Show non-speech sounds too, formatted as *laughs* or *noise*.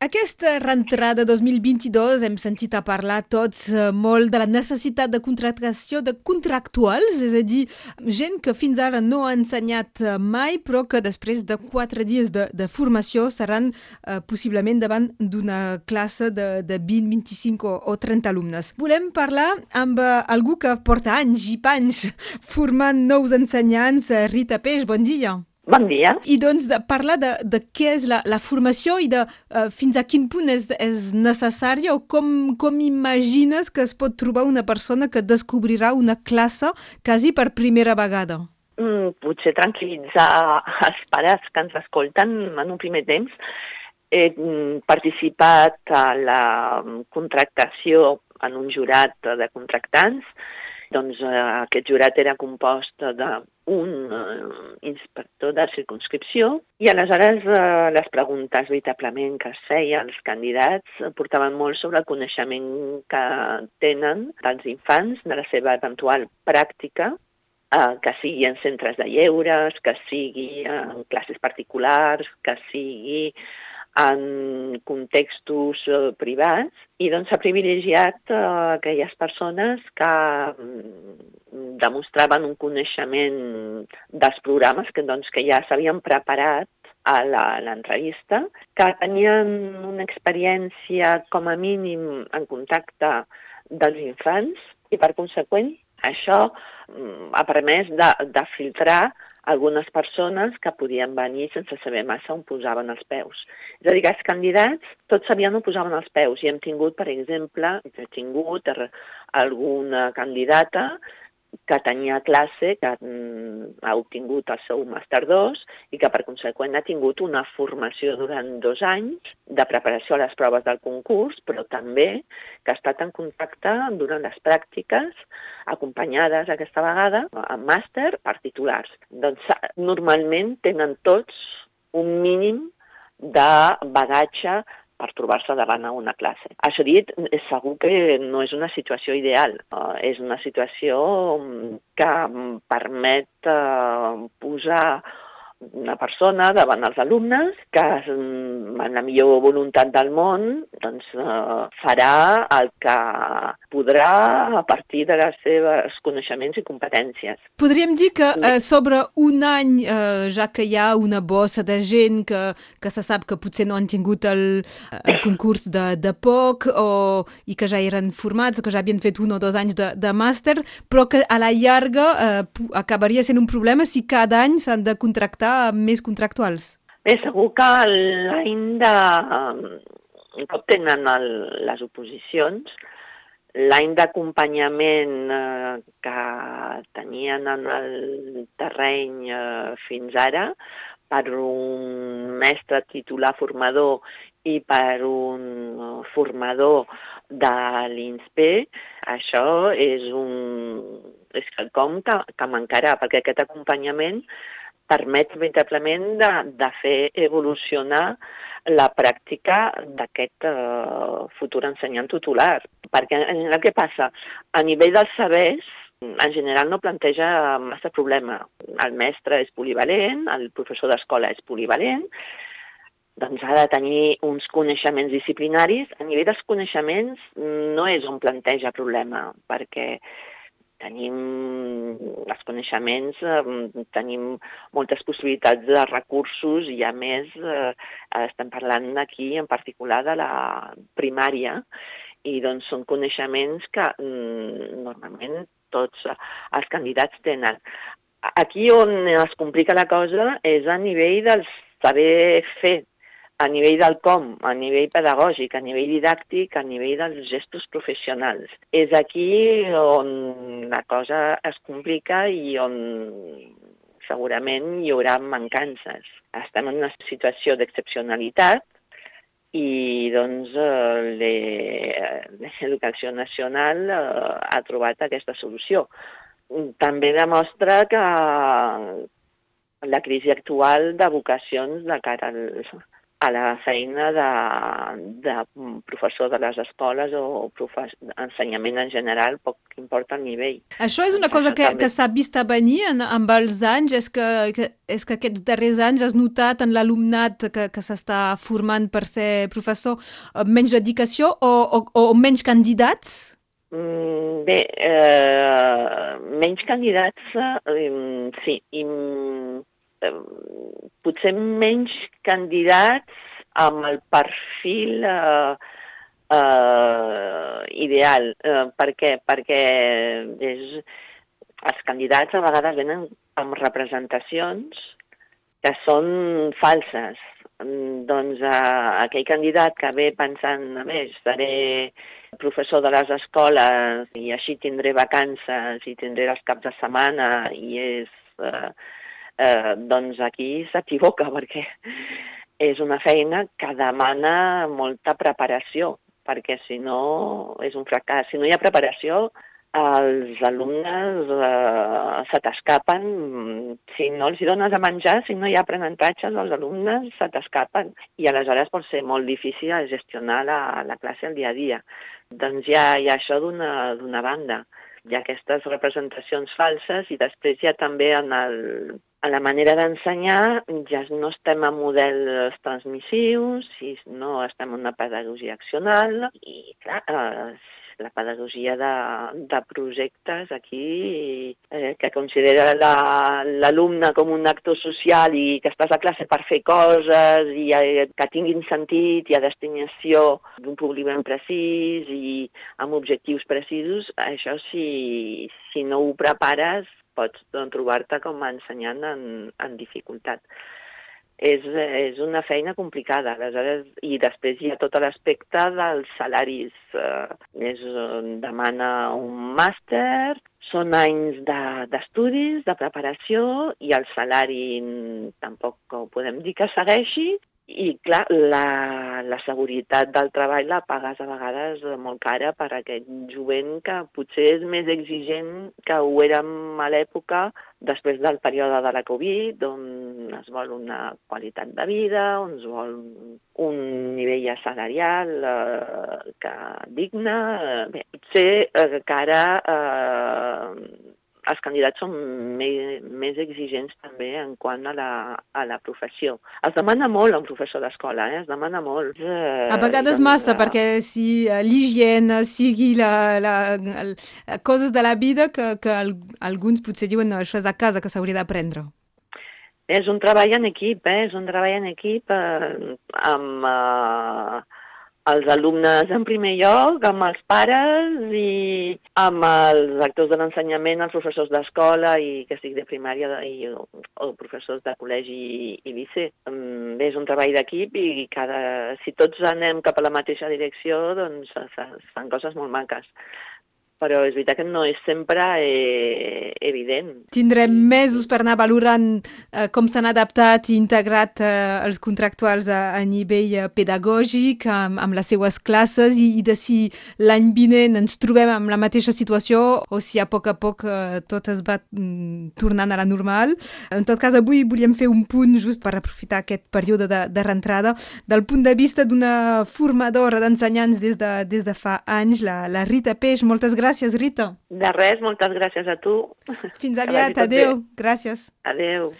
Aquesta rentrada 2022 hem sentit a parlar tots eh, molt de la necessitat de contractació de contractuals, és a dir, gent que fins ara no ha ensenyat eh, mai, però que després de quatre dies de, de formació seran eh, possiblement davant d'una classe de, de 20, 25 o, o 30 alumnes. Volem parlar amb eh, algú que porta anys i panys formant nous ensenyants. Rita Peix, bon dia. Bon dia. I doncs de parlar de, de què és la, la formació i de uh, fins a quin punt és, és necessària o com, com imagines que es pot trobar una persona que descobrirà una classe quasi per primera vegada? Mm, potser tranquil·litzar els pares que ens escolten en un primer temps. He mm, participat a la contractació en un jurat de contractants doncs eh, aquest jurat era compost d'un eh, inspector de circunscripció i aleshores eh, les preguntes veritablement que es feien els candidats portaven molt sobre el coneixement que tenen dels infants, de la seva eventual pràctica eh, que sigui en centres de lleures, que sigui en classes particulars, que sigui en contextos eh, privats i doncs s'ha privilegiat eh, aquelles persones que mm, demostraven un coneixement dels programes que, doncs, que ja s'havien preparat a l'entrevista, que tenien una experiència com a mínim en contacte dels infants i per conseqüent això mm, ha permès de, de filtrar algunes persones que podien venir sense saber massa on posaven els peus. És a dir, els candidats tots sabien on posaven els peus i hem tingut, per exemple, he tingut alguna candidata que tenia classe, que mm, ha obtingut el seu màster 2 i que per conseqüent ha tingut una formació durant dos anys de preparació a les proves del concurs, però també que ha estat en contacte durant les pràctiques acompanyades aquesta vegada amb màster per titulars. Doncs normalment tenen tots un mínim de bagatge per trobar-se davant a una classe. Això dit, és segur que no és una situació ideal. Uh, és una situació que permet uh, posar una persona davant els alumnes que amb la millor voluntat del món doncs, eh, farà el que podrà a partir de les seves coneixements i competències. Podríem dir que eh, sobre un any, eh, ja que hi ha una bossa de gent que, que se sap que potser no han tingut el, el concurs de, de poc o, i que ja eren formats o que ja havien fet un o dos anys de, de màster, però que a la llarga eh, acabaria sent un problema si cada any s'han de contractar més contractuals? Bé, segur que l'any de... un cop tenen el, les oposicions, l'any d'acompanyament eh, que tenien en el terreny eh, fins ara per un mestre titular formador i per un formador de l'INSPE, això és un és quelcom que, que mancarà, perquè aquest acompanyament permet veritablement de, de fer evolucionar la pràctica d'aquest uh, futur ensenyant tutelar. Perquè el que passa? A nivell dels sabers, en general no planteja massa problema. El mestre és polivalent, el professor d'escola és polivalent, doncs ha de tenir uns coneixements disciplinaris. A nivell dels coneixements no és on planteja problema, perquè tenim els coneixements, eh, tenim moltes possibilitats de recursos i a més eh, estem parlant aquí en particular de la primària i doncs són coneixements que mm, normalment tots els candidats tenen. Aquí on es complica la cosa és a nivell del saber fer a nivell del com, a nivell pedagògic, a nivell didàctic, a nivell dels gestos professionals. És aquí on la cosa es complica i on segurament hi haurà mancances. Estem en una situació d'excepcionalitat i doncs *laughs* l'Educació Nacional eh, ha trobat aquesta solució. També demostra que la crisi actual de vocacions de cara al, a la feina de, de professor de les escoles o profes, ensenyament en general, poc importa el nivell. Això és una cosa que, també... que s'ha vist a venir en, amb els anys, és que, que, és que aquests darrers anys has notat en l'alumnat que, que s'està formant per ser professor eh, menys dedicació o, o, o menys candidats? Mm, bé, eh, menys candidats, eh, sí, potser menys candidats amb el perfil eh, eh, ideal. Eh, per què? Perquè és, els candidats a vegades venen amb representacions que són falses. Doncs eh, aquell candidat que ve pensant, a més, seré professor de les escoles i així tindré vacances i tindré els caps de setmana i és eh, eh, doncs aquí s'equivoca *laughs* perquè és una feina que demana molta preparació, perquè si no és un fracàs. Si no hi ha preparació, els alumnes eh, se t'escapen. Si no els dones a menjar, si no hi ha aprenentatges, els alumnes se t'escapen. I aleshores pot ser molt difícil gestionar la, la classe el dia a dia. Doncs hi ha, hi ha això d'una banda hi ha aquestes representacions falses i després ja també en, el, en la manera d'ensenyar ja no estem en models transmissius, si no estem en una pedagogia accional i clar, eh, la pedagogia de, de projectes aquí eh, que considera l'alumne la, com un actor social i que estàs a classe per fer coses i eh, que tinguin sentit i a destinació d'un públic ben precís i amb objectius precisos, això si, si no ho prepares pots doncs, trobar-te com a ensenyant en, en dificultat és, és una feina complicada. Aleshores, I després hi ha tot l'aspecte dels salaris. Eh, és, demana un màster, són anys d'estudis, de, de preparació, i el salari tampoc ho podem dir que segueixi, i, clar, la, la seguretat del treball la pagues a vegades molt cara per aquest jovent que potser és més exigent que ho érem a l'època després del període de la Covid, on es vol una qualitat de vida, on es vol un nivell salarial eh, que digne. Bé, potser eh, que ara eh, els candidats són més, més exigents també en quant a la, a la professió. Es demana molt a un professor d'escola, eh? es demana molt. Eh, a vegades massa, eh... perquè si uh, l'higiene sigui la, la, la, coses de la vida que, que alguns potser diuen no, això és a casa que s'hauria d'aprendre. És un treball en equip, eh? és un treball en equip eh, amb... Eh, els alumnes en primer lloc, amb els pares i amb els actors de l'ensenyament, els professors d'escola i que estic de primària i, o, o professors de col·legi i, i liceu. Mm, és un treball d'equip i cada, si tots anem cap a la mateixa direcció, doncs es fan coses molt maques però és veritat que no és sempre eh, evident. Tindrem mesos per anar valorant eh, com s'han adaptat i integrat eh, els contractuals a, a nivell eh, pedagògic amb, amb les seues classes i, i de si l'any vinent ens trobem amb la mateixa situació o si a poc a poc eh, tot es va mm, tornant a la normal. En tot cas, avui volíem fer un punt just per aprofitar aquest període de, de reentrada del punt de vista d'una formadora d'ensenyants des, de, des de fa anys, la, la Rita Peix. Moltes gràcies gràcies, Rita. De res, moltes gràcies a tu. Fins aviat, adeu. Gràcies. Adeu.